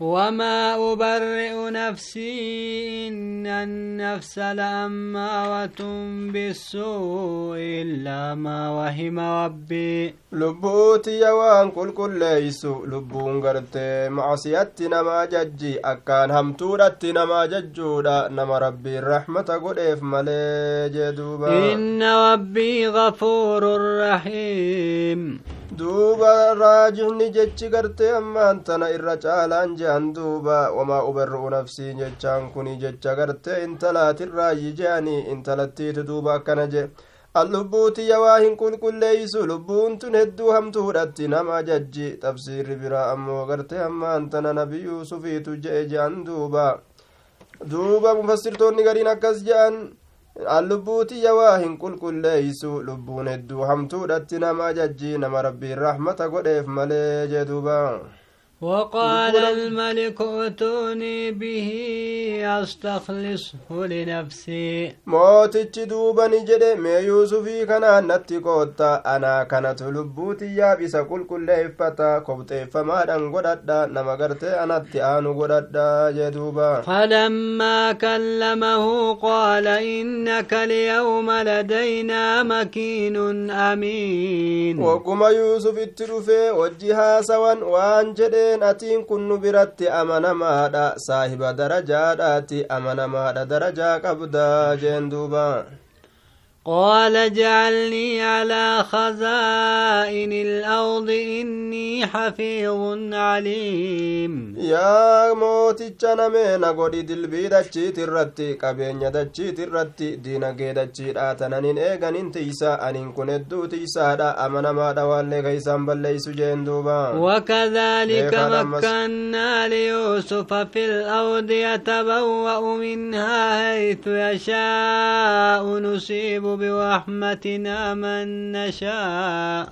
وما أبرئ نفسي إن النفس لأماوة بالسوء إلا ما وهم ربي لبوتي يوان قل كل ليس لبون غرت معصيتي ما ججي أكان هم ما نما ججودا نما ربي الرحمة قريف ملي جدوبا إن ربي غفور رحيم duuba raajihni jechi gartee ammaan tana irra caalaan jehan duuba wamaa ubarru'u nafsii jechaan kuni jecha gartee intalaatirraayyi jeani intalattiiti duuba akkana jee. Allubbuutiyya waa hin qulqulleeysu lubbuun tun hedduu hamtu hudhatti nama jajji. Tafsiirri biraa ammoo gartee hammaan tana nabi yuusufiitu je'e je'an duuba. Duuba mufassirtoonni gariin akkas je'an allubbuutiyya waa hin qulqulleeysu lubbuun hedduu hamtuudhatti nama jajji nama rabbiin rahmata godheef malee jee duuba وقال الملك اتوني به أستخلصه لنفسي. موت تشدوب نجد مي يوسف كان نتي كوتا. أنا كانت لبوت يا بيس كل كل فتا كوبت فما دان غدد نما غرت أنا تي آنو غدد جدوبا فلما كلمه قال إنك اليوم لدينا مكين أمين. وقم يوسف تروفي وجها سوان وانجدي jeen atiin kun nu biratti amanamaadha saahiba darajaadhaati amanamaadha darajaa qabda jeen duuba قال اجعلني على خزائن الأرض إني حفيظ عليم. يا موتي نمي نغودي دلبي دچيت الرتي قبين دچيت الرتي دينا دچيت آتنانين إيغانين تيسا أنين كن دو تيسا دا أمنا ما دوالي غيسان بليس جين دوبا. وكذلك مكنا ليوسف في الأرض يتبوأ منها حيث يشاء نصيب برحمتنا من نشاء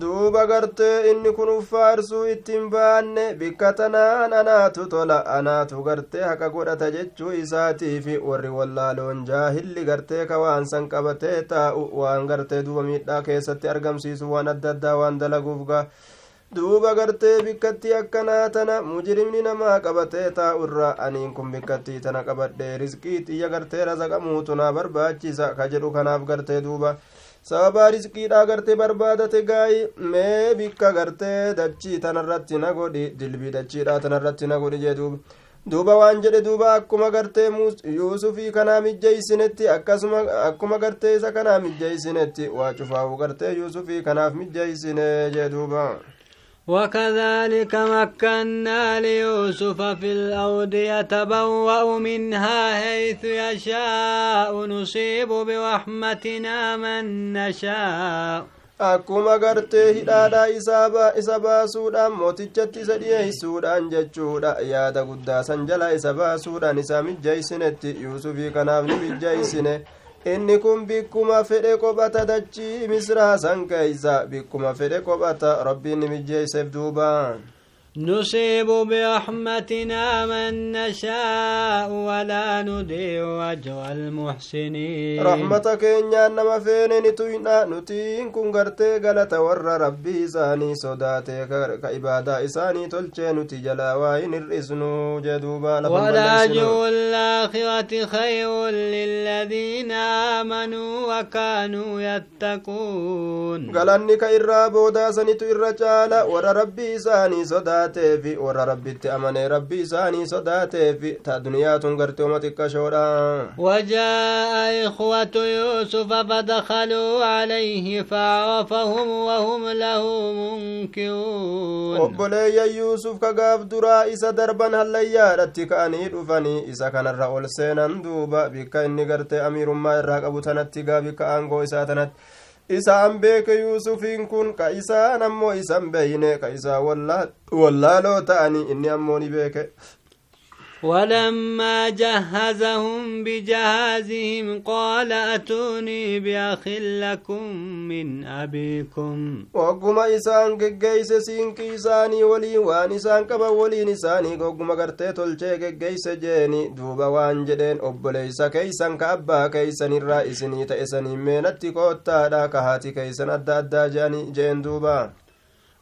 duuba gartee inni kun uffaarsuu ittiin baanne bikka tanaan anaatu tola anaatu gartee haqa godhata jechuu isaatiifi warri wallaaloon jaahilli gartee ka waan san qabatee taa'u waan gartee duuba miidhaa keessatti argamsiisu waan adda addaa waan dalaguuf gaa duuba gartee bikkattii akkanaa tana mujrimni namaa qabatee taa'u irra aniin kun bikkattii tana qabadhe rizqii xiyya gartee razaqamuutu naa barbaachisa ka jedhu kanaaf gartee duuba. Sababaa risqiidha gartee barbaadate gaayi mee bikka gartee dachii tanarratti na godhi dilbii dachiidha tanarratti na godhi jee duuba. Waan jedhe duuba akkuma gartee yuusufii kanaa mijjeeysinetti akkasuma akkuma gartee isa kanaa mijjeeysinetti waa cufaawu gartee yuusufii kanaaf mijjeeysine jee duuba وكذلك مكنا ليوسف في الأرض يتبوأ منها حيث يشاء نصيب برحمتنا من نشاء akkuma gartee hidhaadha isa baasuudhaan mootichatti isa dhiyeeysuudhaan jechuudha yaada guddaa san jala isa baasuudhaan isa mijjeeysinetti yuusufii kanaaf ni mijjeeysine inni kun bikkuma fedhe qophata dachii misraa san keeysa bikkuma fedhe qophata rabbiin ni mijjeeyseef duubaan نصيب برحمتنا من نشاء ولا نضيع أجر المحسنين. رحمتك إن نما فين نتوينا نتين كن غرتي غلط ور ربي إساني صداتي كإبادة إساني تلچي نتي جلا وين الرسنو جدوبا. ولا أجر الآخرة خير للذين آمنوا وكانوا يتقون. غلنك إرى بودا سنتو إرى جالا ور ربي إساني صداتي sodaateefi warra rabbitti amanee rabbii isaanii sodaateefi ta duniyaa tun garteuma xiqqashoodha وجاء إخوة يوسف فدخلوا عليه فعرفهم وهم له منكرون obboleeyyan yuusuf ka gaaf duraa isa darban hallayyaadhatti ka'anii dhufanii isa kanarra ol seenan duuba bikka inni gartee amiirummaa irraa qabu tanatti gaa bikka aangoo isaa tanatti isaan beeke yuusufiin kun ka isaan ammoo isan beeyne ka isaa wallaaloo ta'anii inni ammoo ni beeke ولما جهزهم بجهازهم قال أتوني بأخ لكم من أبيكم. وقم إسان جيس سينكي إساني ولي وان إسان كبا ولين إساني قم قرتي تلچي جيس جيني. دوبا وان جدين أبليس كيسان كأبا كيسان الرئيسني تأسني. مينتي قوتا دا كهاتي كيسان أدى أدى جاني. جين دوبا.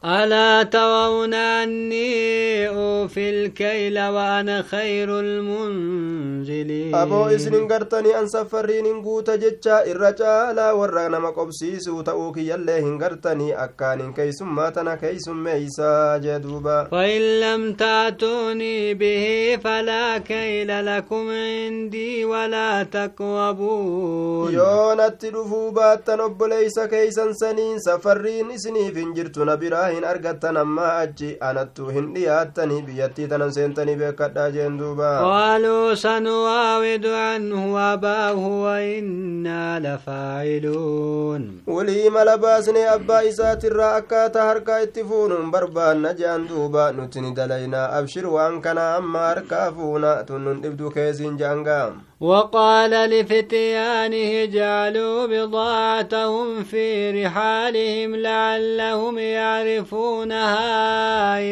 ألا ترون أني أوفي الكيل وأنا خير المنزلين أبو إسن قرتني أن سفرين قوت جتشا الرجال ورنا مقبسيس تأوك يلي هنقرتني أكان كيسم ماتنا كيسم ميسا جدوبا فإن لم تأتوني به فلا كيل لكم عندي ولا تقربون يونت دفو باتن أبليس كيسا سنين سفرين إسني فنجرت نبراه hin argattan ammaa achi anattu hin dhiyaattanii biyyattii tanan seentanii beekadhaa jeen duuba qaaluu sanuwaawidu anhu abaahu wainnaa lafaa'iluun walii mala baasnee abbaa isaatirraa akkaataa harkaa itti fuunuun barbaanna jean duuba nuti ni dalaynaa abshir waan kanaa amma harkaa fuuna tunnun dhibdu keesiin jeangaa وقال لفتيانه اجعلوا بضاعتهم في رحالهم لعلهم يعرفونها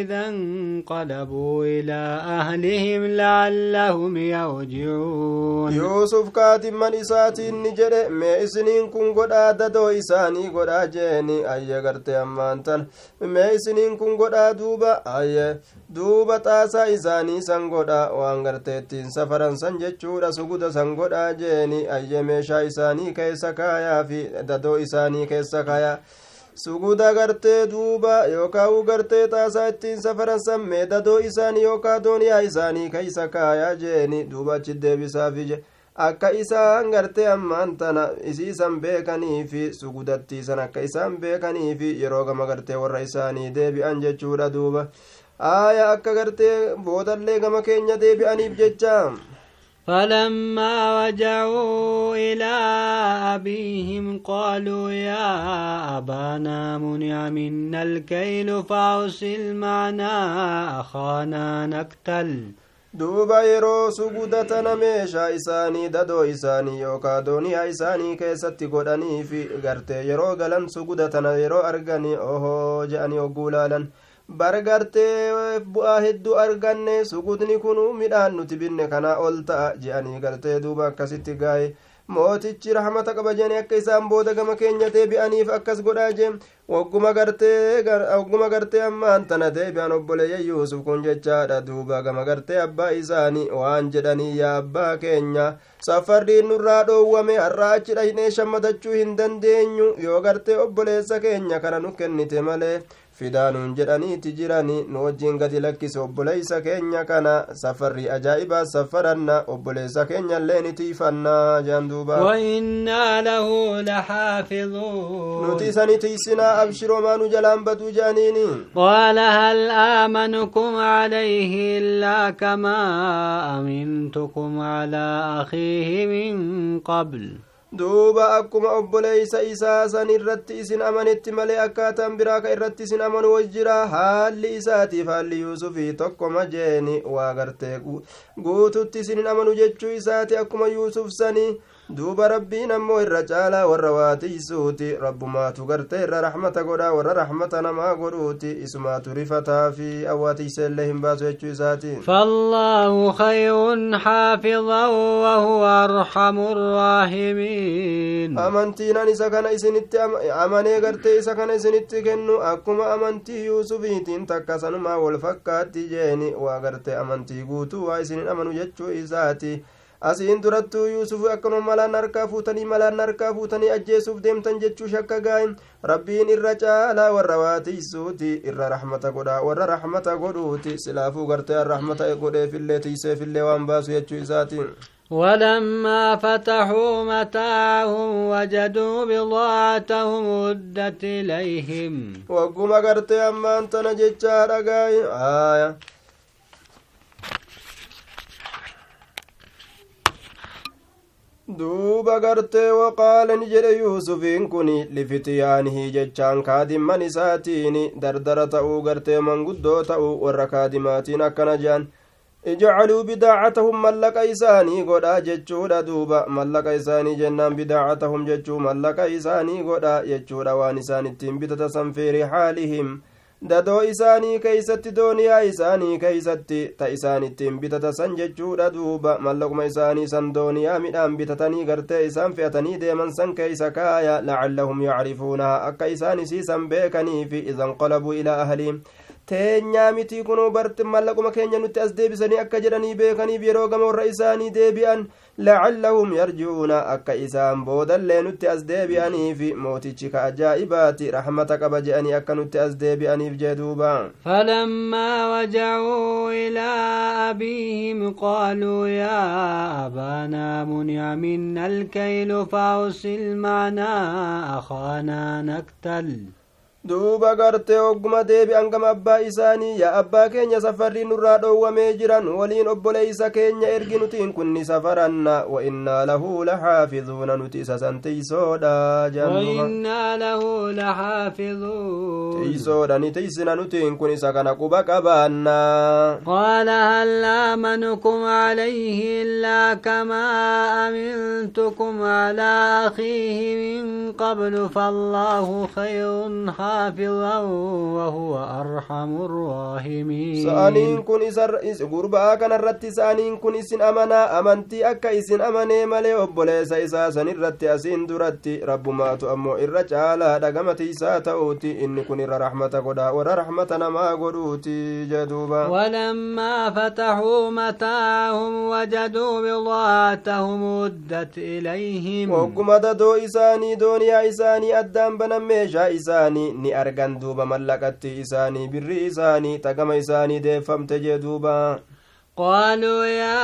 إذا انقلبوا إلى أهلهم لعلهم يرجعون. يوسف كاتب من إساتي نجري ما إسنين كن قد آددو إساني قد آجيني أي غرتي أمانتن ما إسنين كن قد آدوبا أي duuba xaasaa isaanii san godha waan garteettiin safaran san jechuudha suguda san godhaa jeeni ayye meeshaa isaanii keessa kaayaa fi dadoo isaanii keessa kaayaa suguda gartee duuba yookaan gartee xaasaa ittiin safaran san mee dadoo isaanii yookaan dooniyaa isaanii keessa kaayaa jeeni duuba achi deebisaafi je akka isaan gartee ammaan tana isiisan beekanii fi sugudattiisan akka isaan beekanii fi yeroo gama gartee warra isaanii deebi'an jechuudha duuba. Aaya akka gartee boodallee gama keenya deebi'aniif jecha فلما رجعوا إلى أبيهم قالوا يا أبانا منع منا الكيل فأرسل معنا أخانا نكتل duuba yeroo sugudatana meeshaa isaanii dadoo isaanii yookaa dooniyaa isaanii keessatti godhanii fi gartee yeroo galan sugudatana yeroo arganii ohoo je'anii hogguu laalan bargartee bu'aa hedduu arganne sugudni kun midhaan nuti binne kanaa ol ta'a je'anii gartee duuba akkasitti gaa'e mootichi rahmata qaba jedhanii akka isaan booda gama keenya deebi'aniif akkas godhaa jee wagguma gartee ammaan tana deebi'an obboleeyya yuusuf kun jechaadha duuba gama gartee abbaa isaanii waan jedhanii yaa abbaa keenya safarriin nurraa dhoowwame har'aa achi dhaynee shammadachuu hin dandeenyu yoo gartee obboleessa keenya kana nu kennite malee fidaanuun jedhaniiti jirani nu wajjiin gadi lakkise obboleeysa keenya kana safarri ajaa'ibaa safaranna obboleessa keenya illee ni tiifannaa jaan duuba وإنا له لحافظون nuti isani tiisinaa abshiroomaa nu jalaan baduu jaaniini قال هل آمنكم عليه إلا كما أمنتكم على أخيه من قبل duuba akkuma obboleeysa isaa san irratti isin amanetti malee akkaataan biraa ka irratti isin amanu wajjira haalli isaatiif haalli yuusufii tokkoma jeeni waa gartee guututti isin amanu jechuu isaati akkuma yuusuf sanii duuba rabbiin ammoo irra caalaa warra waa tiisuuti rabbumaatu gartee irra raxmata godha warra raxmata namaa godhuuti isumaatu rifataa fi awwaa tiiseellee hin baasu jechuu isaati فالله خير حافظا وهو أرحم الراحمين amantiinan isa kana isinitti amanee gartee isa kana isinitti kennu akkuma amantii yuusufiitiin takka sanumaa wal fakkaatti jeeni waa gartee amantii guutuu waa isinin amanu jechuu isaati asiin durattuu yuusufu akkanuma malaan harkaa fuutanii malaan harkaa fuutanii ajjeesuuf deemtan jechuu shakka gaa'in rabbiin irra caalaa warra waatiisuuti irra raxmata godha warra raxmata godhuuti silaafuu gartee raxmata godheefillee tiiseefillee waan baasu jechuu isaati ولما فتحوا متاعهم وجدوا بضاعتهم ردت إليهم wagguma gartee ammaan tana jechaa dhagaay aya duuba gartee waqaala ni jedhe yuusufiin kun lifitiyaanihi jechaan kaadimman isaatiin dardara ta'uu gartee manguddoo ta'uu warra kaadimaatiin akkana jean ijcaluu bidaacatahum mallaqa isaanii godha jechuudha duuba. Mallaqa isaanii jennaan bidaacatahum jechuu mallaqa isaanii godha jechuudha. Waan isaan ittiin bitata san fi rixaalihim dadoo isaanii keeysatti dooniyaa isaanii keeysatti ta isaan ittiin bitata san jechuudha duuba mallaquma isaanii san dooniyaa midhaan bitatanii gartee isaan fe'atanii deeman san keeysa kaaya lacallahum yacrifuunaha akka isaan isiisan beekaniifi idanqalabuu ilaa ahlihim teenyaa mitii kunuu barti mallaquma keenya nutti as deebisanii akka jedhanii beekaniif yeroo gama warra isaanii deebi'an lacallahum yarji'uuna akka isaan boodallee nutti as deebi'aniif mootichi ka ajaa'ibaati raxmata qaba je'anii akka nutti as deebi'aniif jee duuba فلما وجعوا إلى أبيهم قالوا يا أبانا منع منا الكيل فأرسل معنا أخانا نكتل duuba gartee ogguma deebi'an gama abbaa isaanii yaa abbaa keenya safarri nurraa dhoowwamee jiran waliin obboleeysa keenya ergi nutiin kunni safaranna wa innaa lahu laxaafiduuna nuti isa san tiysoodha وإنا له لحافظون tiysoodha ni tiysina nutiin kun isa kana quba qabaanna قال هل آمنكم عليه إلا كما أمنتكم على أخيه من قبل فالله خير حافظا وهو أرحم الراحمين. سألين كن إسر إس غربا كان الرتي سألين كن إسن أمنا أمنتي أكا إسن أمني ملي أبولي سيسا سن الرتي أسين درتي. رب ما تؤمو إر جالا دقمتي ساتوتي إن كن إر قدا ور نما قدوتي. جدوبا. ولما فتحوا متاهم وجدوا بضاعتهم ودت إليهم. وقمت دو إساني دونيا إساني أدام بنميشا إساني. ni argan duuba mallaqatti isaanii birri isaanii tagama isaanii deeffamte jee duuba قالوا يا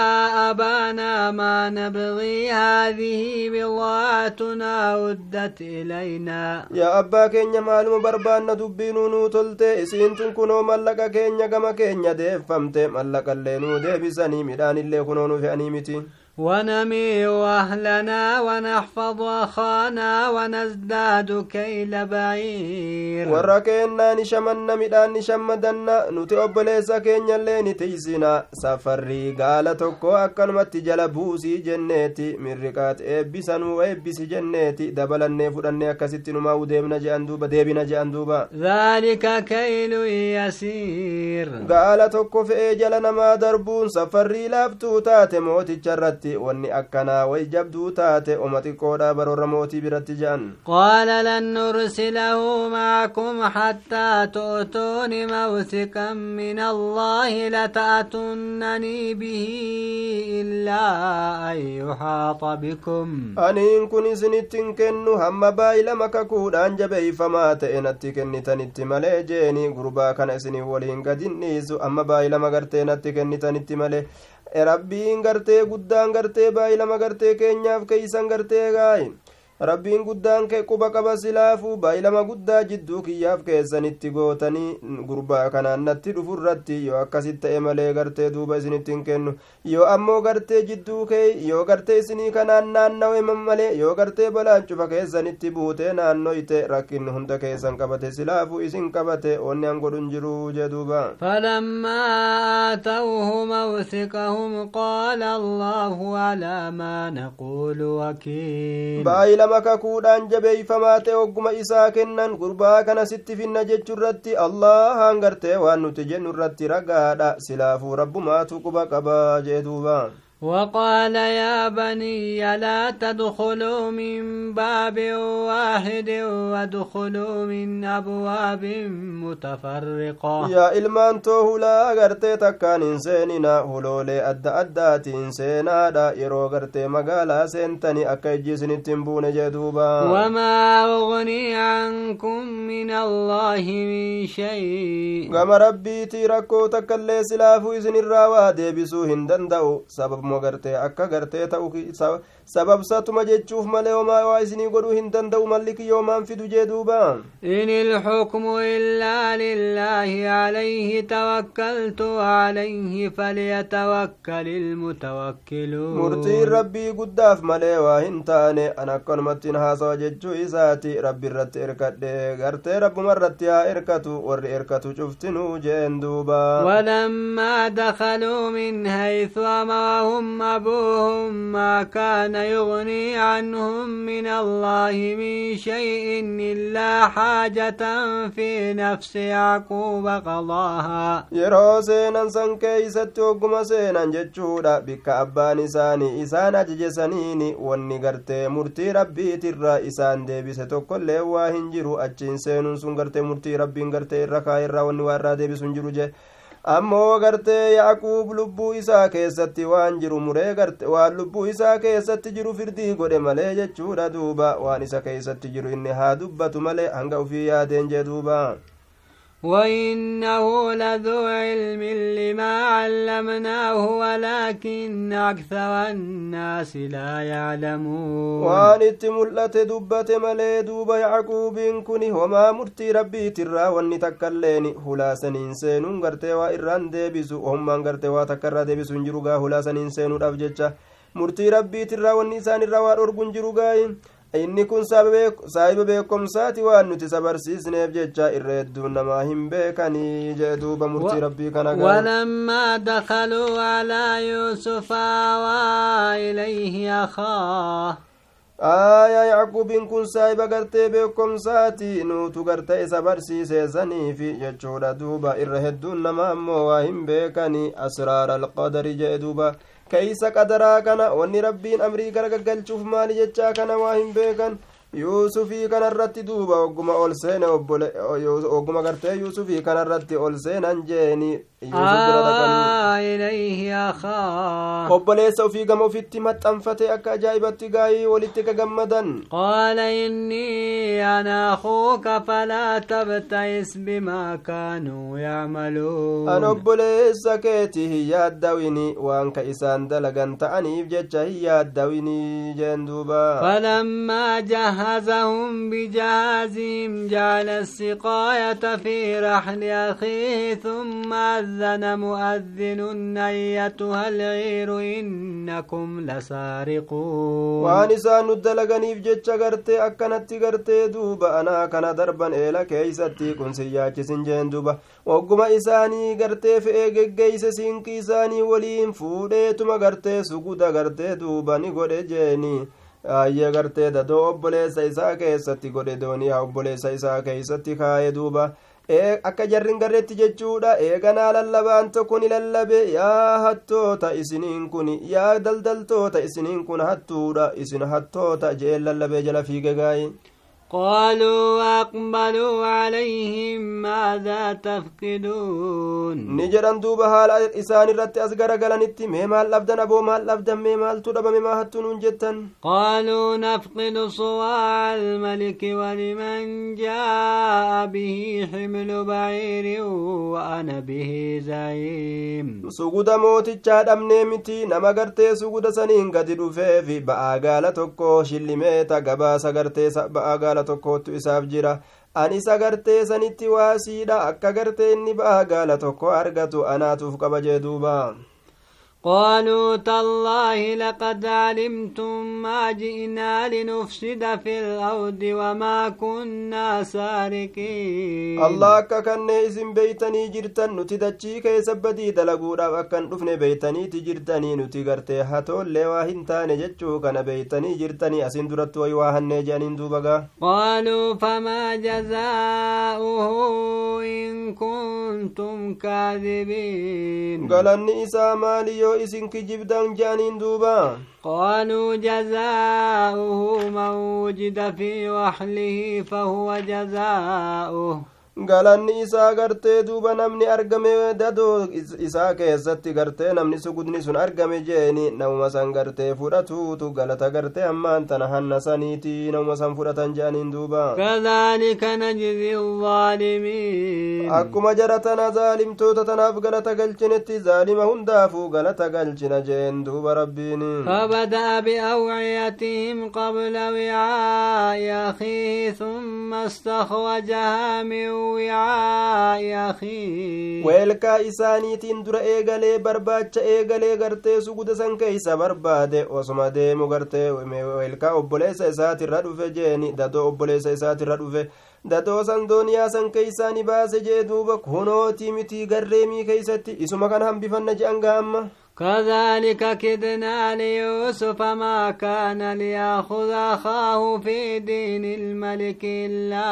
أبانا ما نبغي هذه بضاعتنا ردت إلينا yaa abbaa keenya maaluma barbaanna dubbiinuu nuu tolte isiintun kunoo mallaqa keenya gama keenya deeffamte mallaqallee nuu deebisanii midhaanillee kunoo nu fe'anii miti ونمي أهلنا ونحفظ أخانا ونزداد كيل بعير. وركينا نشمنا ميدان نشمدنا نوتي أبليسا كينيا اللي نتيزينا سفري قال توكو أكن متي جلبوسي جنتي من ركات إبسا وإبسي جنتي دبل النفو لنيا كسيت نما وديبنا جاندوبا ديبنا جاندوبا ذلك كيل يسير. قال توكو في إيجالنا ما دربون. سفري لابتو تاتي موتي جرتي irratti wanni akkanaa way jabduu taate oma xiqqoodha baroorra mootii biratti je'an قال لن نرسله معكم حتى تؤتون موثقا من الله لتأتونني به إلا أن يحاط بكم aniin kun isinittin kennu hamma baay'ilama kakuudhaan jabeeyfamaa ta'e natti kennitanitti malee jeeni gurbaa kana isinii waliin gadin dhiisu amma baay'ilama gartee natti kennitanitti malee rabbiin gartee guddaan gartee baay'ilama gartee keenyaaf keeysan gartee gaayi rabbiin guddaan kee quba qaba silaafuu baay'ilama guddaa jidduu kiyyaaf keessanitti gootanii gurbaa kanaan natti dhufurratti yoo akkasit ta'e malee gartee duuba isinittiin kennu yoo ammoo gartee jidduu kee yoo gartee isinii kanaan naannawe malee yoo gartee balaan cufa keessanitti buutee naannoyte rakkinni hunda keessan qabate silaafuu isin qabate wanni an godhun jiruu jee duuba baay'ilama kakuudhaan jabeeyfamaa ta'e ogguma isaa kennan gurbaa kana sitti finna jechurratti allahaan gartee waan nuti jennu irratti ragaadha silaafuu rabbumaatu quba qabaa jee duuba وقال يا بني لا تدخلوا من باب واحد وادخلوا من أبواب متفرقة. يا إلمان توه لا غرتي تكان إنسانينا هلولي أدى أدات إنسانا دا إرو غرتي مغالا سنتني أكي جيسن التنبون جدوبا. وما أغني عنكم من الله من شيء. غم ربي تيركو تكالي سلافو إذن الرواد بسوهن دندو سبب sababuma gartee akka gartee ta'u sababsatuma jechuuf malee homaa waa isinii godhuu hin danda'u malli kiyyoomaan fidu jee duuba إن الحكم إلا لله عليه توكلت عليه فليتوكل المتوكلون murtiin rabbii guddaaf malee waa hin taane an akkanumattiin haasawa jechuu isaati rabbi irratti erkadhe gartee rabbuma irratti haa erkatu warri erkatu cuftinuu jeen duuba ولما دخلوا من حيث أمرهم وهم أبوهم ما كان يغني عنهم من الله من شيء إلا حاجة في نفس يعقوب قضاها seenan san keeysatti hogguma seenan jechuudha bikka abbaan isaanii isaan ajaje saniini wanni gartee murtii rabbiitirra isaan deebise tokkollee waa hin jiru achiin seenuun sun gartee murtii rabbiin gartee irra kaa'irraa wanni ammoo gartee yaaquub lubbuu isaa keessatti waan jiru muree garte waan lubbuu isaa keessatti jiru firdii godhe malee jechuudha duuba waan isa keessatti jiru inni haa dubbatu malee hanga ufii yaadeen jee duuba وإنه لذو علم لما علمناه ولكن أكثر الناس لا يعلمون waan itti mul'ate dubbate malee duuba yacquubiin kun homaa murtii rabbiitirraa wanni takkailleen hulaasaniin seenuun gartee waa irraan deebisu hommaan gartee waa takka irraa deebisu hin jiru gaa hulaasaniin seenuudhaaf jecha murtii rabbiitirraa wanni isaan irraa waa dhorgu hin jiru gaayi inni kun saahiba beekomsaati waan nuti isa barsiisneef jecha irra hedduun namaa hin beekanii jee duuba murtii rabbii kana ولما دخلوا على يوسف آوى إليه أخاه aayaa yacquubiin kun saahiba gartee beekomsaati nuutu gartee isa barsiiseesaniifi jechuudha duuba irra hedduun nama ammoo waa hin beekani asraara alqadari jee duuba keeysa qadaraa kana wanni rabbiin amrii gara gaggalchuuf maali jechaa kana waa hin beekan yuusufii kanarratti duuba ogguma ol seene ogguma gartee yuusufii kanarratti ol seenan jeeni إليه أخاه. قبل يسو في قمو في التمت أنفتي أكا جايبة تقاي ولتك قمدا قال إني أنا أخوك فلا تبتئس بما كانوا يعملون أنا قبل يسكيتي هي يدويني وأنك إسان دلقان تعني بجتش هي يدويني جندوبا فلما جهزهم بجهازهم جعل السقاية في رحل أخيه ثم أذن مؤذن أيتها العير إنكم لسارقون waan isaan nu dalaganiif jecha gartee akkanatti gartee duuba anaa kana darban eela keeysatti kun siyyaachisin jeen duuba wagguma isaanii gartee fe'ee geggeeyse siinqii isaanii waliin fuudheetuma gartee suguda gartee duuba ni godhe jeeni ayyee gartee dadoo obboleessa isaa keessatti godhe dooniyaa obboleessa isaa keeysatti kaa'ee duuba akka jarrin garreetti jechuudha eeganaa lallabaan tokko ni lallabe yaa hattoota isiniin kun yaa daldaltoota isiniin kun hattuudha isin hattoota jeen lallabee jala fiige gaayi قالوا وأقبلوا عليهم ماذا تفقدون؟ نجران دوبا حال إسان الرت أزغر غلانيتي مي مال لبدن أبو مال لبدن مي مال تدب مي ما هتنون جتن. قالوا نفقد صواع الملك ولمن جاء به حمل بعير وأنا به زعيم. سجود موتيcha dhabnee miti nama gartee suguda saniin gadi dhufeefi ba'aa gaala tokko shillimeeta gabaasa gartee ba'aa gaala tokkotu isaaf jira an isa gartee sanitti waasiidha akka gartee inni ba'aa gaala tokko argatu anaatuuf qaba jee duuba قالوا تالله لقد علمتم ما جئنا لنفسد في الأرض وما كنا سارقين. الله كان إذن بيتني جرتن نتدتشي كي سبدي دلقورا وكان نفن بيتني تجرتني نتغرتي حتو لواهن تاني جتشو كان بيتني جرتني أسين درت ويواهن نجانين دوبغا. قالوا فما جزاؤه إن كنتم كاذبين. قالني إسامالي yoo isin kijibdan jedhaniin duuba قالوا جزاؤه من وجد في رحله فهو جزاؤه. Galanni isaa gartee duuba namni argame dadoo isaa keessatti gartee namni sugudni sun argame jeeni namuma san gartee fudhatuutu galata gartee ammaan tana hanna saniiti namuma san fudhatan jeaniin duuba كذلك نجزي الظالمين akkuma jara tana zaalimtoota tanaaf galata galchinetti zaalima hundaafuu galata galchina jeen duuba rabbiin فبدأ بأوعيتهم قبل وعاء أخيه ثم استخرجها من وعاء أخيه weelkaa isaaniitiin dura eegalee barbaacha eegalee gartee suguda san keeysa barbaade osuma deemu gartee weelkaa obboleessa isaatirra dhufe jeeni dadoo obboleessa isaatirra dhufe dadoo san dooniyaa san keeysaa ni baase jee duuba kunootii mitii garreemii keeysatti isuma kana hambifanna je'an gaamma كذلك كدنا ليوسف ما كان ليأخذ أخاه في دين الملك إلا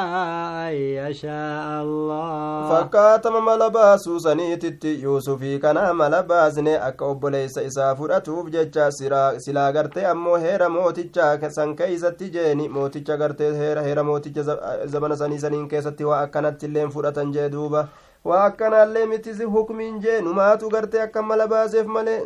أن يشاء الله. فكاتم ملبا سوسنيتت يوسفي كان ملباسني أكا أبوليس إسا فرأتوف ججا سلا غرتي أمو هيرا موتيجا سن كيستي جيني موتيجا غرتي هيرا هيرا موتيجا زبن سني سنين كيستي وأكنت اللين فرأتن جدوبا waa akkanaallee mitisi hukmiin jee numaatu gartee akka mala baaseef malee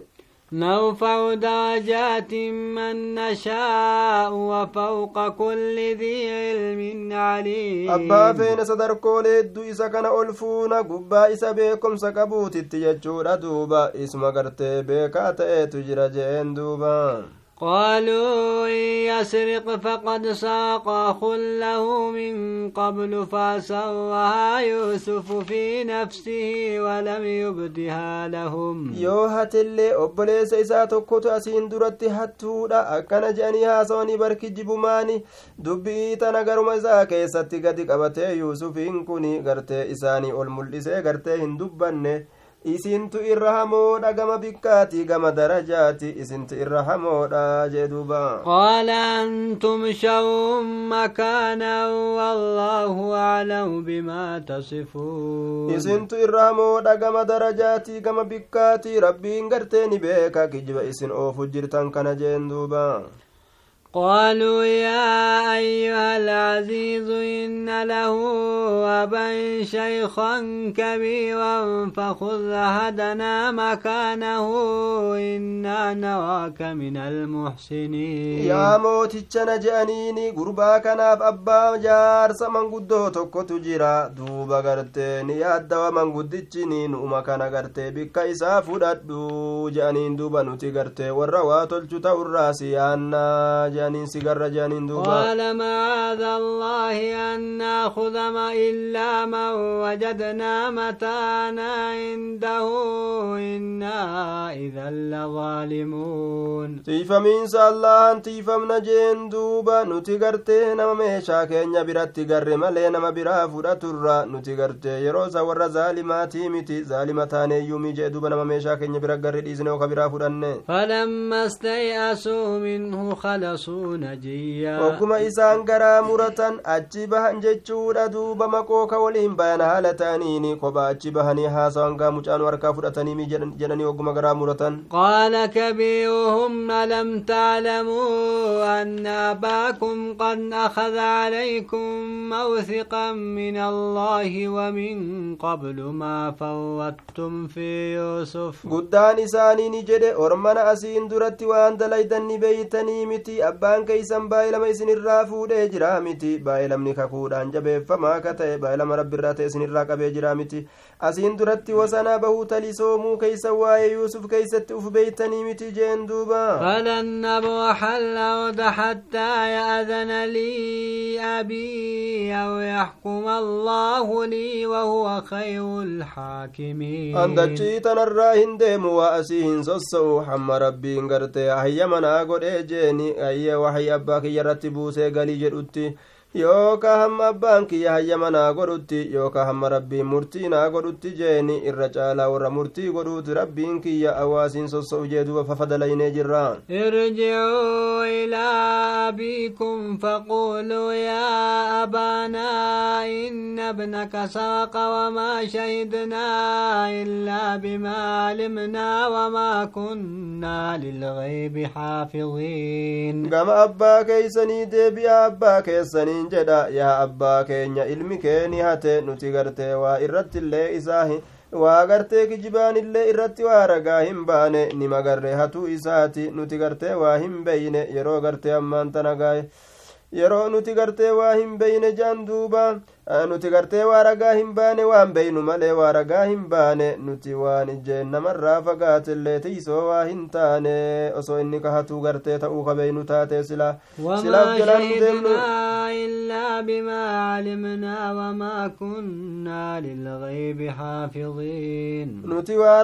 نرفع درجات من نشاء وفوق كل ذي علم عليم sadarkoolee hedduu isa kana ol fuuna gubbaa isa beekomsa qabuutitti jechuudha duuba isuma gartee beekaa ta'eetu jira jeen duuba قالوا إن يسرق فقد ساق أخ له من قبل فسواها يوسف في نفسه ولم يبدها لهم hatillee obboleessa isaa tokkotu asiin duratti hattuudha akkana je'anii haasawanii barki jibumaani dubbii tana garuma isaa keessatti gadi qabatee yuusufiin kun gartee isaanii ol mul'isee gartee hin dubbanne isintu irra hamoodha gama bikkaati gama darajaati isintu irra hamoodha jee duuba qaala antum shawun makaanan wallaahu aclamu bimaa tasifuun isintu irra hamoodha gama darajaati gama bikkaati rabbiin gartee ni beeka kijiba isin oofu jirtan kana jeen duuba قالوا يا أيها العزيز إن له أبا شيخا كبيرا فخذ هدنا مكانه إنا نراك من المحسنين. يا موتيتش نجانيني قربا كناف أبا جار سمن قدو توكو تجرا دوبا غرتين ياد ومن قدتشني نوما كان غرتي بك إسا فددو جانين دوبا نتي غرتي وروا تلچو توراسي أنا جانين سيغر جانين دوبا. قال معاذ الله أن نأخذ ما إلا من وجدنا متانا عنده. إنا إذا لظالمون. تيفمين الله تيفمنا جين دوبا. نتي غرتي نما ميشا كينيا براتي غر مالي نما برا فدتر نتي غرتي يروسا ور ظالماتي متي ظالمتان يومي جي دوبا نما ميشا كينيا برا غر ديزنو كبرا فدنه فلما استيأسوا منه خلصوا garaa muratan achi bahan jechuudha duuba maqoo ka waliin bayan haala ta'aniini kopha achi bahanii haasawan gaa mucaanu harkaa fudhataniimi jedhanii ogguma garaa muratan qaala kabiiruhum alam taclamuu anna abaakum qad akhada calaykum mawthiqan min allaahi wamin qablu maa fawwattum fi yuusuf guddaan isaaniini jedhe ormana asiin duratti waan dalaydan ni beeytanii miti abbaan keeysan baay'ilama isinirraa fuudhee jira miti baay'ilamni kakuudhaan jabeeffamaa ka ta'e baay'ilama rabbiirraa ta'e isinirraa qabee jira miti asiin duratti wasanaa bahuu talisoomuu keeysan waa'ee yuusuf keeysatti uf beeytanii miti jeen duuba فلن نبرح الأرض حتى يأذن لي أبي أو يحكم الله لي وهو خير الحاكمين andachii tanarraa hin deemu waa asii hin sossa'u hamma rabbiin gartee hayyamanaa godhee jeeni ayye waxyi abbaa kiyya irratti buusee galii jedhutti yookaa hamma abbaan kiyya hayyama naa godhutti yookaa hamma rabbiin murtii naa godhutti jeeni irra caalaa warra murtii godhuuti rabbiin kiyya awaasiin sossa'u jee duba fafadalaynee jirra ارجعوا إلى أبيكم فقولوا يا أبانا إن ابنك سرق وما شهدنا إلا بما علمنا وما كنا للغيب حافظين gama abbaa keeysanii deebi'a abbaa keessaniin jedha yaa abbaa keenya ilmi kee ni hate nuti gartee waa irratti illee isaa waa gartee kijibaan illee irratti waa ragaa hin baane nima garree hatuu isaati nuti gartee waa hin beyne yeroo gartee ammaan yeroo nuti gartee waa hin beyne jaan duuba nuti gartee waa ragaa hin baane waan beynu malee waa ragaa hin baane nuti waan ijjeen namarraa fagaatellee tiisoo waa hin taane osoo inni kahatuu gartee ta'uu ka beynu taate sila وما شهدنا إلا بما علمنا وما كنا للغيب حافظين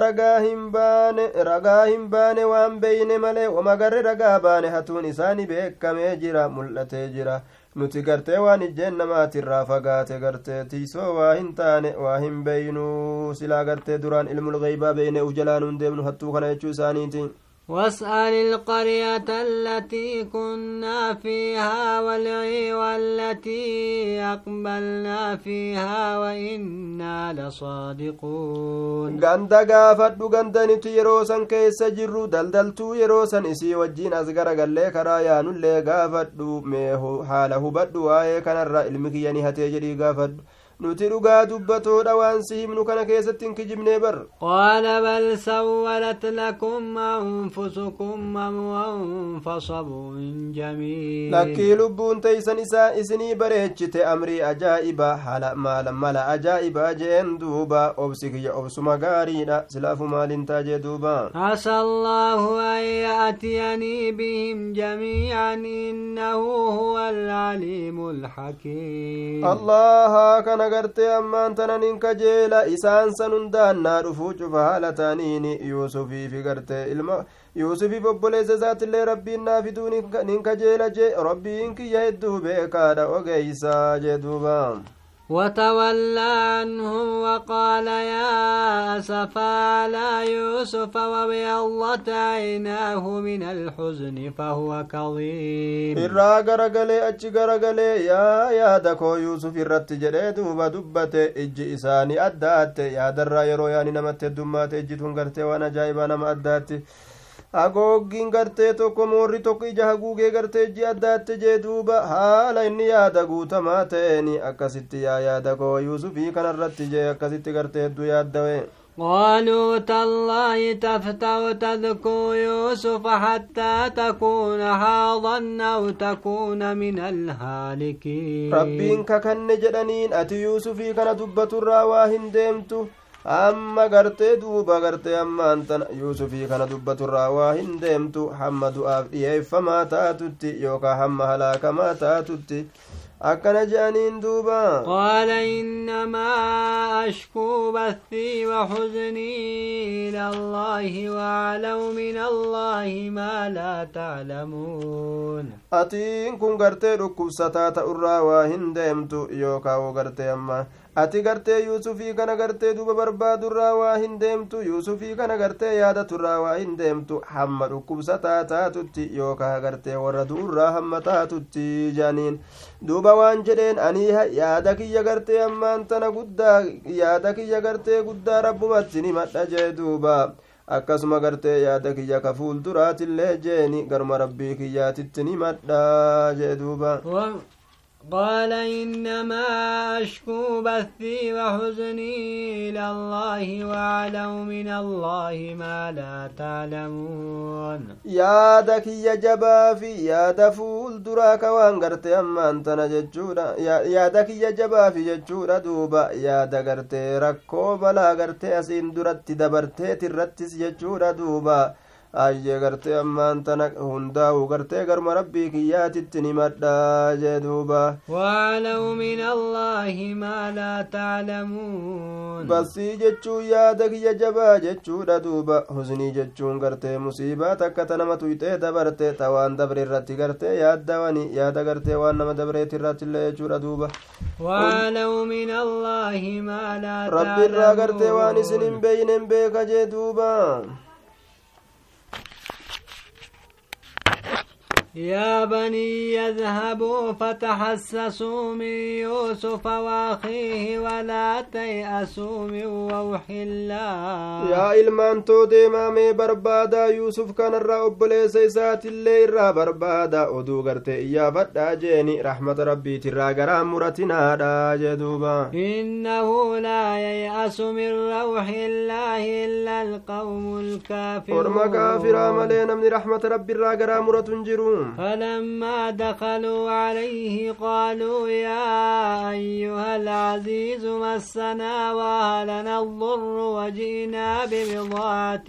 ragaa hin baane ragaa hin baane waan beyne malee wama garre ragaa baane hatuun isaani beekamee jira mul'atee jira nuti gartee waan ijjeen namaatirraa fagaate gartee tiisoo waa hin taane waa hin beeynuu silaa gartee duraan ilmul geeybaa beeyne uf jalaan hun deemnu hattuu kana jechuu isaaniiti واسأل القرية التي كنا فيها والعير التي أقبلنا فيها وإنا لصادقون. غندا غافد غندا نتيرو سن كي سجر دلدلتو يروسا سن اسي وجين أزغر غلي كرايا نولي غافد ميهو حاله بدو آيه كان الرأي المكياني هتيجري غافد nuti dhugaa dubbatoodha waan si himnu kana keessatti hin kijibnee bar qaala bal sawwalat lakum anfusukum amran fasabrun jamiil lakkii lubbuun teeysan isaa isinii bareechite amrii ajaa'iba hala mala ajaa'ibaa jeen duuba obsi kiyya obsuma gaariidha silaafu maalintaa jee duuba asa allaahu an ya'tiyanii bihim jamiican innahu huwa alcaliimu alxakiim allaha kana gartee ammaan tanan hin kajeela isaan san hundaannaa dhufuu cufa haala taaniin yuusufiifi gartee ilma yuusufiif obboleessa isaatillee rabbiin naa fiduu nin kajeela jee rabbiin kiyya hedduu beekaadha ogeeysaa jee duuba وتولى عنهم وقال يا أسفا على يوسف وبيضت عيناه من الحزن فهو كظيم. إرى غرغلي أتش غرغلي يا يا دكو يوسف إرت جري دوبا إج إساني أدات يا در رأي يعني رويان نمت دمات إج تنغرت وأنا جايبا نم أدات. Hagooggiin gartee tokko moorri tokko ija haguugee gartee ijji addaatte jee duuba haala inni yaada guutamaa ta'een akkasitti yaa yaada koo yuusufii kanarratti jee akkasitti gartee hedduu yaaddawe قالوا تالله تفتأ تذكر يوسف حتى تكون حاضا أو تكون من الهالكين ربين ككن جدنين أتي يوسفي كان دبة الراواهن ديمتو amma gartee duuba gartee ammaan tana yuusufii kana dubbaturraa waa hin deemtu. Hamma du'aaf dhiyeeffamaa taatutti yookaan hamma halaakamaa taatutti. Akkana je'aniin duuba. Qaala innamaa ashkuu bathii waxuznii ila allaahi waaclamu min allaahi maa laa taclamuun atiin kun gartee dhukkubsataa ta'urraa waa hin deemtu yookaan gartee ammaa ati gartee yuusufii kana gartee duba barbaadurraa waa hin deemtu yuusufii kana gartee yaadaturraa waa hin deemtu hamma dhukkubsataa taatutti yookaa gartee warra du'urraa hamma taatutti janiin duuba waan jedheen anii yaada kiyya gartee ammaan tana guddaa yaada kiyya gartee guddaa rabbumatti ni madha duuba akkasuma gartee yaada kiyya ka fuulduraatillee jeeni garuma rabbii kiyyaatitti ni madha jee duuba قال إنما أشكو بثي وحزني إلى الله وأعلم من الله ما لا تعلمون. يا دك يا جبا في يا دفول دراك وان قرت أما أنت نججورا. يا دك يا جبا في ججورا دوبا. يا دقرت ركو بلا قرت أسين درت دبرت ترتس ججورا دوبا. Ayyee gartee ammaan tana hundaa'u gartee garma rabbii kiyyaatitti nimadhaa jee duuba waalamu min allaahi maa laa taclamuun basii jechuu yaada kiyya jabaa jechuudha duuba husnii jechuun gartee musiibaa takka ta nama tuyxee dabarte ta waan dabre irratti gartee yaaddawani yaada gartee waan nama dabreeti irratti illee jechuudha duuba waalamu min allaahi maa laa rabbi irraa gartee waan isin hin beeynen beeka jee duuba يا بني يذهبوا فتحسسوا من يوسف وأخيه ولا تيأسوا من روح الله. يا إلمان تو ديما مي بربادا يوسف كان الرا أبليس إسات اللي الرا بربادا أدو غرتي إيا فتا جيني رحمة ربي ترا غرام مرتنا دا جدوبا. إنه لا ييأس من روح الله إلا القوم الكافرون. ورما كافرا ملينا من رحمة ربي الرا غرام مرتنجرون فلما دخلوا عليه قالوا يا أيها العزيز مسنا وأهلنا الضر وجئنا ببضاعة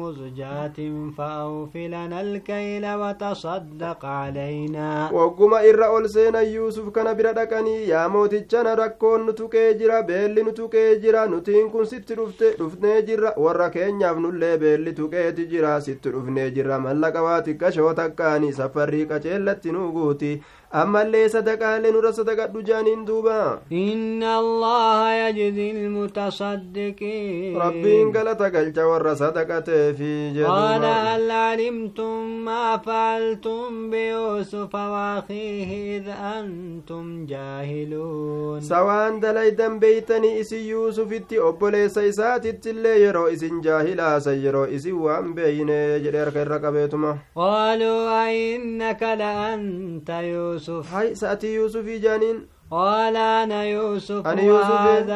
مزجاة فأوف لنا الكيل وتصدق علينا. وقم إر ألسين يوسف كان بردكني يا موتيتشنا ركون نتوكي بيلي نتوكي نتين كن ست رفني جرا. ورا كينياف نولي بيلي توكي جرا ست رفني جرا. ملقواتك شوتكاني safarrii qaceellatti nuu guuti ammallee sadaqaalee nurra sadaqadhu jaaniin duuba inna allaha yajzi almutasaddiqiin rabbiin galata galcha warra sadaqateefi qaala hal calimtum maa facaltum biyuusufa waakiihi id antum jaahiluun sawaan dalaydan beeytanii isin yuusufitti obboleessa isaatitti illee yeroo isin jaahilaasan yeroo isin waan beeyne jedhe harka irra qabeetuma qaaluu ainnaka la anta yuusuf يوسف هاي سأتي يوسف جانين قال أنا يوسف أنا يوسف.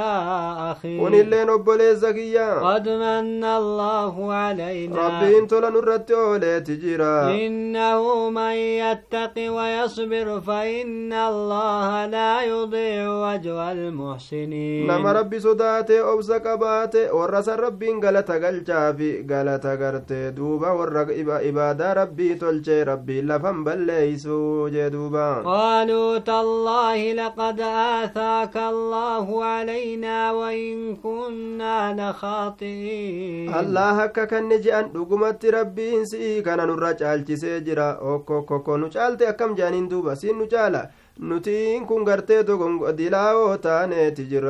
أخي. قل الله نبلي زكيا قد من الله علينا. ربي انت لنرد أولى تجيرا إنه من يتق ويصبر فإن الله لا يضيع وجه المحسنين. لما ربي صداتي أو زكباتي ورس ربي انقلت قل جافي قلت قرت دوبا ورق إبادة ربي تلجي ربي لفن بل ليسو جدوبا. قالوا تالله لقد لقد آثاك الله علينا وإن كنا لخاطئين. الله هكا نجان دوغمت ربي سي كان نورا چال چي اوكو كوكو نوچالتي أكم جانين دوبا سين نوچالا نوتين كون غرتي دوغم دلاو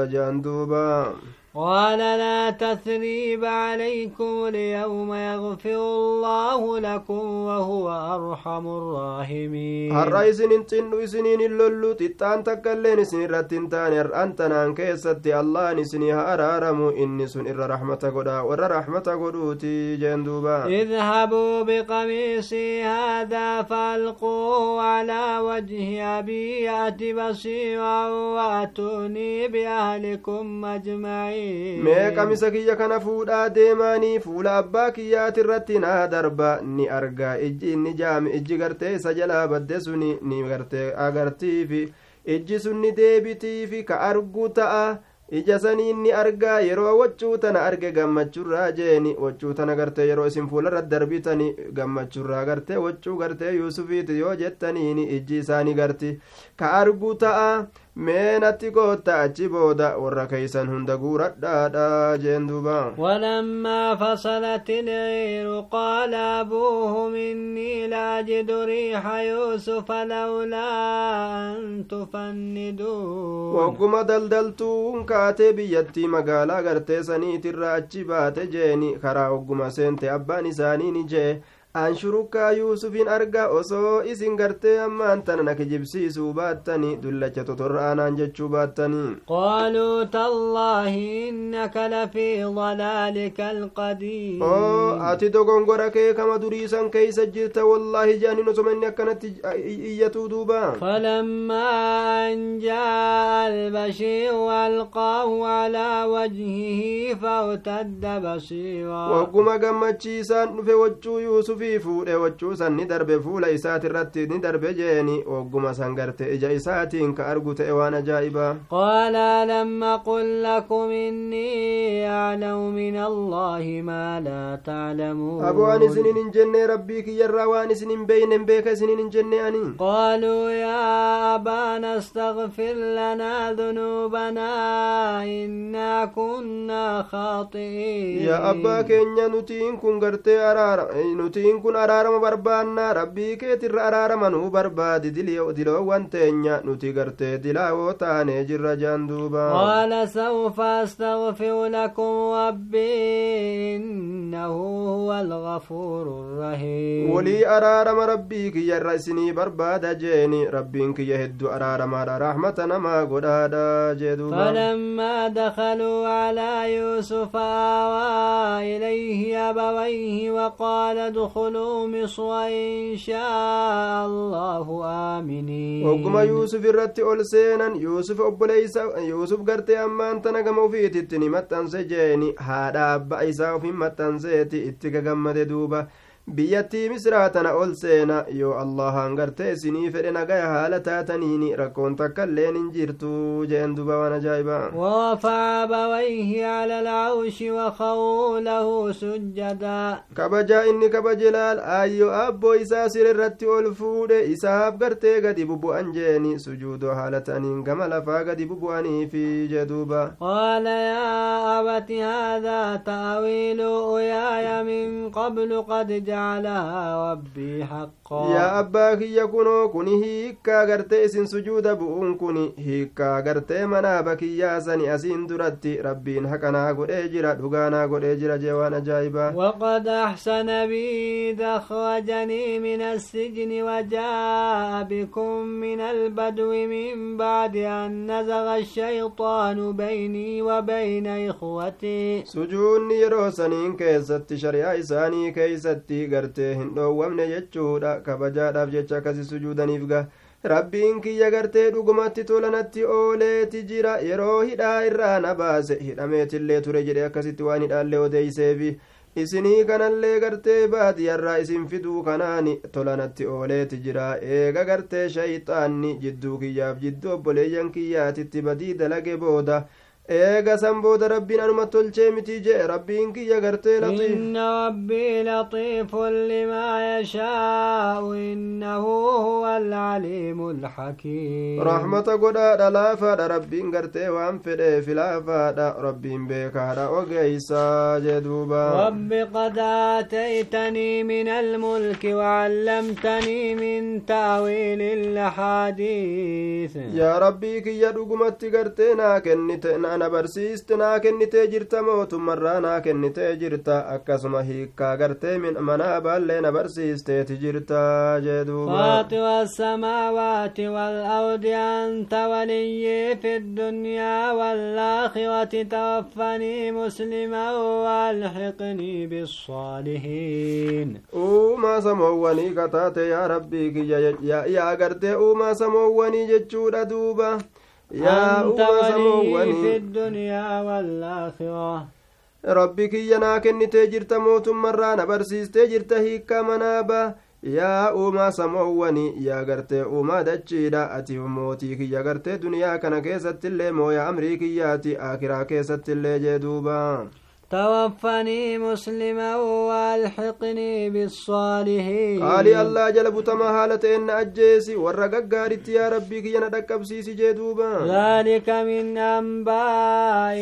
جان دوبا. قال لا تثريب عليكم اليوم يغفر الله لكم وهو أرحم الراحمين. الرئيس انتنو سنين اللولو تتان تكالين سن رتن تانير انتنا انكيست الله نسني هارارم اني سن ار رحمة قدا ور رحمة قدوتي جندوبا اذهبوا بقميصي هذا فالقوه على وجه أبي أتي بصيرا واتوني بأهلكم أجمعين mee qamisa kiyya kana fuudhaa deemaanii fuula abbaa kiyyaati irratti naa darba. Ni argaa. Ijji inni jaame ijji gartee isa jalaa badde suni ni gartee agartiifi. Ijji sun ni deebitiifi ka argu ta'a ija saniin ni argaa yeroo waccuu tana arge gammachurraa jeeni waccuu tana gartee yeroo isin fuularra darbitani gammachurraa gartee waccuu gartee yuusufiiti yoo jettaniini ijji isaanii garti ka argu ta'a mee natti kootta achi booda warra keeysan hunda guuradhaadha jeen duuba ولما فصلت العير قال أبوهم إني لأجد ريح يوسف لولا أن تفندون wagguma daldaltuun kaatee biyyattii magaalaa gartee saniitirra achi baate jeeni karaa ogguma seente abbaan isaanii ni jee an shurukkaa yuusufin arga osoo isin gartee ammaan tana na kijibsiisuu baattani dullacha totorra'anaan jechuu baattanii قالوا تالله إنك لفي ضلالك القديم oo ati dogongora kee kama duriisan keeysa jirta wallaahi je'anin osoma inni akkanatti iyyatuu duuba فلما أن جاء البشير ألقاه على وجهه فارتد بصيرا wagguma gammachiisaan dhufe waccuu yuusufii fuudhe waccuu san ni darbe fuula isaati irratti ni darbe jeeni wagguma san garte ija isaatiin ka argu ta'e waan ajaa'ibaa قال ألم أقل لكم إني أعلم من الله ما لا تعلمون aboo an isinin hin jenne rabbii kiyyarraa waan isin hin beeyne hin beeka isinin hin jenne ani قالوا يا أبانا استغفر لنا ذنوبنا إنا كنا خاطئين yaa abbaa keenya nutiin kun gartee araara nutiin kun araarama barbaannaa rabbii keetirra araarama nuu barbaadi diloowwan teenya nuti gartee dilaawoo taanee jirra jaan duuba قال سوف أستغفر لكم ربي إنه هو الغفور الرحيم walii araarama rabbii kiyyarra isinii barbaada jeeni rabbiin kiyya hedduu araaramaadha rahmata namaa godhaadha jee duuba فلما دخلوا على يوسف آوى إليه أبويه وقال ادخلوا مصر إن شاء الله آمنين ogguma yuusuf irratti ol seenan yuusuf obboleeysa yuusuf gartee ammaan tana gama ufiititti ni maxxanse jeeni haadha abba isaa ufin biyyattii misraa tana ol seena yoo allahaan gartee isinii fedhe nagaya haala taataniini rakkoon takka illeen hin jirtu jeen duba waan ajaa'ibaa ورفع أبويه على العرش وخروا له سجدا kabajaa inni kabaje laal aayyo abboo isaa sire irratti ol fuudhe isaaf gartee gadi bubu'an jeeni sujuudoo haala ta'aniin gama lafaa gadi bubu'aniifi jee duuba قال يا أبت هذا تأويل رؤياي من قبل قد على ربي حقا. يا أباك يكونوا كوني هيكا غرتي إسن سجود بؤون كوني هيكا غرتي منابك يا سني أسين درتي ربين حقنا قد إجرا دغانا قد إجرا جوان أجايبا وقد أحسن بي إذ أخرجني من السجن وجاء بكم من البدو من بعد أن نزغ الشيطان بيني وبين إخوتي. sujuunni yeroo saniin keessatti shari'aa isaanii keeysatti gartee hin dhoowwamne jechuudha kabajaadhaaf jecha akkasi sujuudaniif ga rabbiin kiyya gartee dhugumatti tolanatti ooleeti jira yeroo hidhaa irraa na baase hidhameetillee ture jedhe akkasitti waan hidhaallee odeeyseefi isinii kanallee gartee baadiyarraa isin fiduu kanaani tolanatti ooleeti jira eega gartee shayxaanni jidduu kiyyaaf jidduu obboleeyyan kiyyaatitti badii dalage booda eega san booda rabbiin anuma tolchee miti jee rabbiin kiyya gartee laxiif إن ربي لطيف لما يشاء إنه هو العليم الحكيم rahmata godhaadha laafaadha rabbiin gartee waan fedheef laafaadha rabbiin beekaadha ogeeysaa jee duuba رب قد آتيتني من الملك وعلمتني من تأويل الأحاديث yaa rabbii kiyya dhugumatti gartee naa kennite na barsiiste naa kennitee jirta mootummarraa naa kennitee jirta akkasuma hiikkaa gartee manaa baallee na barsiisteeti jirta فاطر السماوات والأرض أنت ولي في الدنيا والآخرة توفني مسلما والحقني بالصالحين uumaa samoowwanii kataate yaa rabbii kiyya yaa gartee uumaa samoowwanii jechuudha duuba yaa أنت uumaa ولي في samoowwanii الدنيا والآخرة rabbi kiyya naa kennitee jirta mootummarraa na barsiistee jirta hiikkaa manaaba yaa uumaa samoowwani yaa gartee uumaa dachiidha ati mootii kiyya gartee duniyaa kana keessattillee mooya amrii kiyyaati aakiraa keessattillee jee duuba توفني مسلما والحقني بالصالحين. قال الله جل بتما إن أجيسي ورقق يا ربي كي ينادك بسيسي جدوبا ذلك من أنباء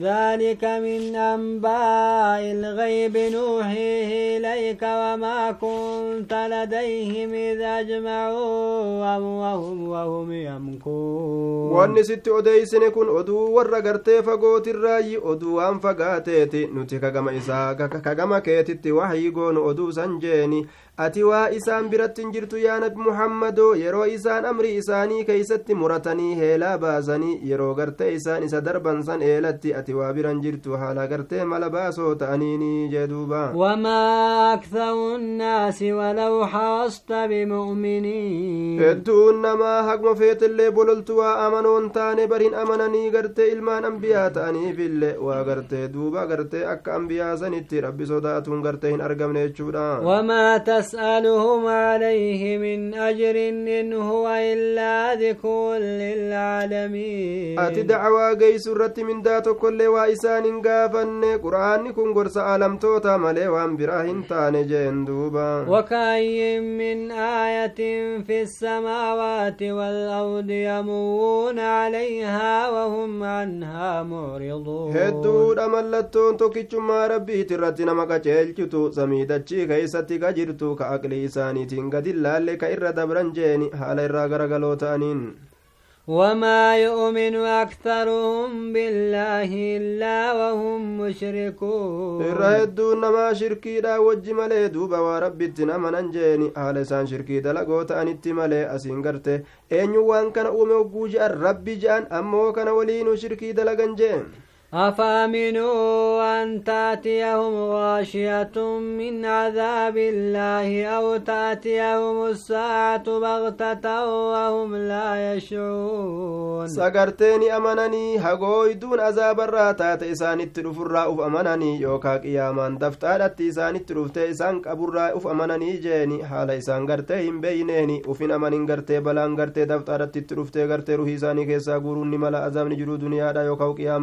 ذلك من أنباء الغيب نوحيه إليك وما كنت لديهم إذا أجمعوا وهم وهم يمكون وأني ست أديسني أدو ورقرتي فقوت الرأي أدو أنفقاتي fagaateeti nuti kagama isaa kagama keetitti waxyii goonu oduu san jeeni ati waa isaan biratti hin jirtu yaa nabi muhammadoo yeroo isaan amrii isaanii keeysatti muratanii heelaa baasanii yeroo gartee isaan isa darban san eelatti ati waa biran jirtu haala gartee mala baasoo ta'aniini jee duuba وما أكثر الناس ولو حرصت بمؤمنين hedduun namaa hagma feetillee bololtu waa amanoon taane barin amananii gartee ilmaan ambiyaa ta'aniifillee waa gartee duuba gartee akka ambiyaa sanitti rabbi sodaatuun gartee hin argamne jechuudha أسألهم عليه من أجر إن هو إلا ذكر للعالمين. أتي دعوة جي سورة من ذات كل وإسان قافن. قرآن كن قرص ألم توتا ملي وأمبراهن تاني جندوبا وكأي من آية في السماوات والأرض يمون عليها وهم عنها معرضون. هدود كي توكي ربي ترتنا مكا تشيل كتو سميدة تشيكا إساتيكا جرتو keeysatti ka jirtu ka aqlii isaaniitiin gadi laalle ka irra dabran jeeni haala irraa garagaloo ta'aniin وما يؤمن أكثرهم بالله إلا وهم مشركون irra hedduun namaa shirkiidha wajji malee duuba waa rabbitti namanan jeeni haala isaan shirkii dalagoo ta'anitti malee asiin garte eenyu waan kana uume hogguu je'an rabbi je'an ammoo kana waliinuu shirkii dalagan jeen أفأمنوا أن تأتيهم غاشية من عذاب الله أو تأتيهم الساعة بغتة وهم لا يشعرون؟ سقرتني أمنني هقوي دون عذاب الرات تيسان التلوف الراء أمنني يوكاك يا من دفتال التيسان تيسان كأبو الراء أمنني جيني حالي إسان قرتهم بينيني وفين أمنين قرتي بلان قرتي دفتال التلوف تيسان كيسا قروني ملا أزامني جرو دنيا دا يوكاك يا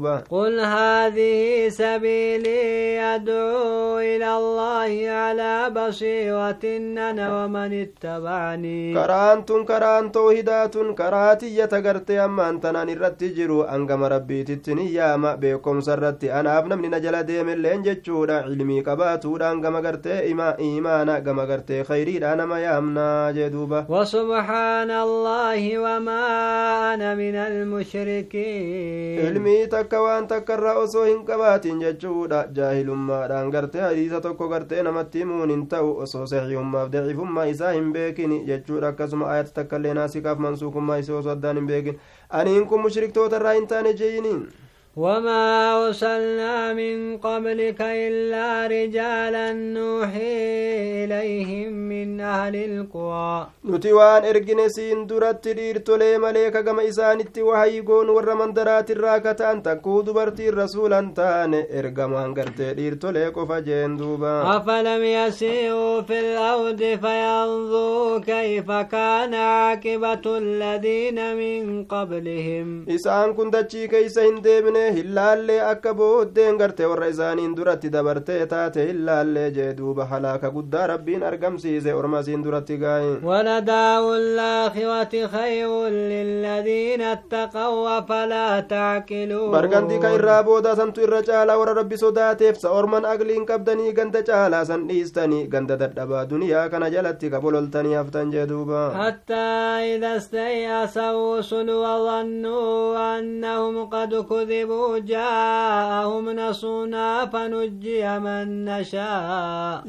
دوبا قل هذه سبيلي أدعو إلى الله على بصيرة أنا ومن اتبعني. كرانت كرانت وهدات كراتي يتقرتي أما أنت ناني جرو. أنقم ربي تتني يا ما بيكم سرتي. أنا أبنى من نجل ديم اللي انجتشو علمي كباتو أنقم قرتي إما إيمانا. أنقم قرتي خيري أنا ما يامنا جدوبا وسبحان الله وما أنا من المشركين. علمي تك takka waan takka irraa osoo hin qabaatin jechuudha jaahilummaadhaan gartee hadiisa tokko gartee namatti himuun hin ta'u osoo saxiihummaaf daciifummaa isaa hin beekin jechuudha akkasuma ayata takka illee naasikaaf mansuukummaa isaa osoo addaan hin beekin aniin kun mushriktoota irraa hin taane jeeyiniin وما أرسلنا من قبلك إلا رجالا نوحي إليهم من أهل القرى waan ergine siin duratti dhiirtolee malee kagama isaanitti wahayii goonu warra mandaraatirraa ka ta'an takkuu dubartiin rasuulan taane ergamaan gartee dhiirtolee qofa jeen duuba أفلم يسيروا في الأرض فينظروا كيف كان عاقبة الذين من قبلهم isaan kun dachii keeysa hin deebine hin laallee akka booddeen garte warra isaaniin duratti dabartee taate hin laallee jee duuba halaaka guddaa rabbiin argamsiise orma isiin duratti gaaye ولدار الآخرة خير للذين اتقوا أفلا تعقلون bargantii ka irraa boodaa santu irra caalaa warra rabbi sodaateef sa orman agliin qabdanii ganda caalaa san dhiistanii ganda dadhabaa duniyaa kana jalatti ka bololtanii haftan jee duuba حتى إذا استيأس الرسل وظنوا أنهم قد كذبوا جاءهم نصرنا فنجي من نشاء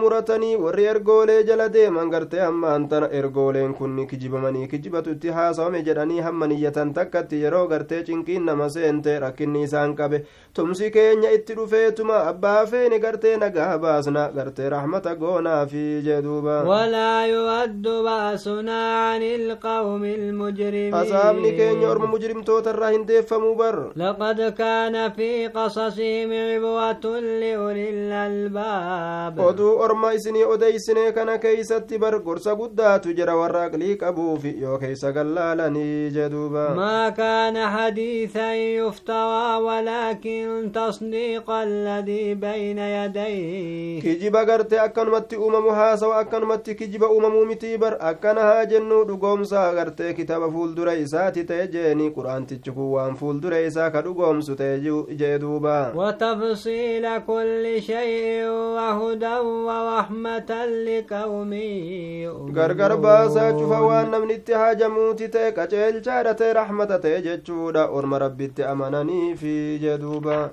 muratanii warri ergoolee jala deeman gartee hammaan tana ergooleen kunni kijibamanii kijibatu itti haasawame jedhanii hamma niyyatan takkatti yeroo gartee cinqiin nama seente rakkinni isaan qabe tumsi keenya itti dhufeetuma abbaa feene gartee nagaa baasna gartee rahmata goonaafi jee duuba ولا يرد بأسنا عن القوم المجرمين asaabni keenya orma mujrimtoota irraa hin بر لقد كان في قصصهم عبوة لأولي الألباب. ودو أرميسني أديسني كان كيسة بر قرص قدا تجرى ورقلي كبو في يو كيسة جدوبا ما كان حديثا يفتوى ولكن تصديق الذي بين يديه كجيبا قرت أكن متي أمم هاسا وأكن متي كجيبا أمم متيبر أكن هاجنو دقوم ساقرت كتاب فول دريساتي تيجيني قرآن تيجيكو وانفو fuuldura isaa ka dhugoomsu ta'e jee duuba وتفصيل كل شيء وهدى ورحمة لقوم cufa waan namni itti haajamuuti ta'e qaceelchaadha ta'e rahmata ta'e jechuudha orma rabbitti amananiifi jee duuba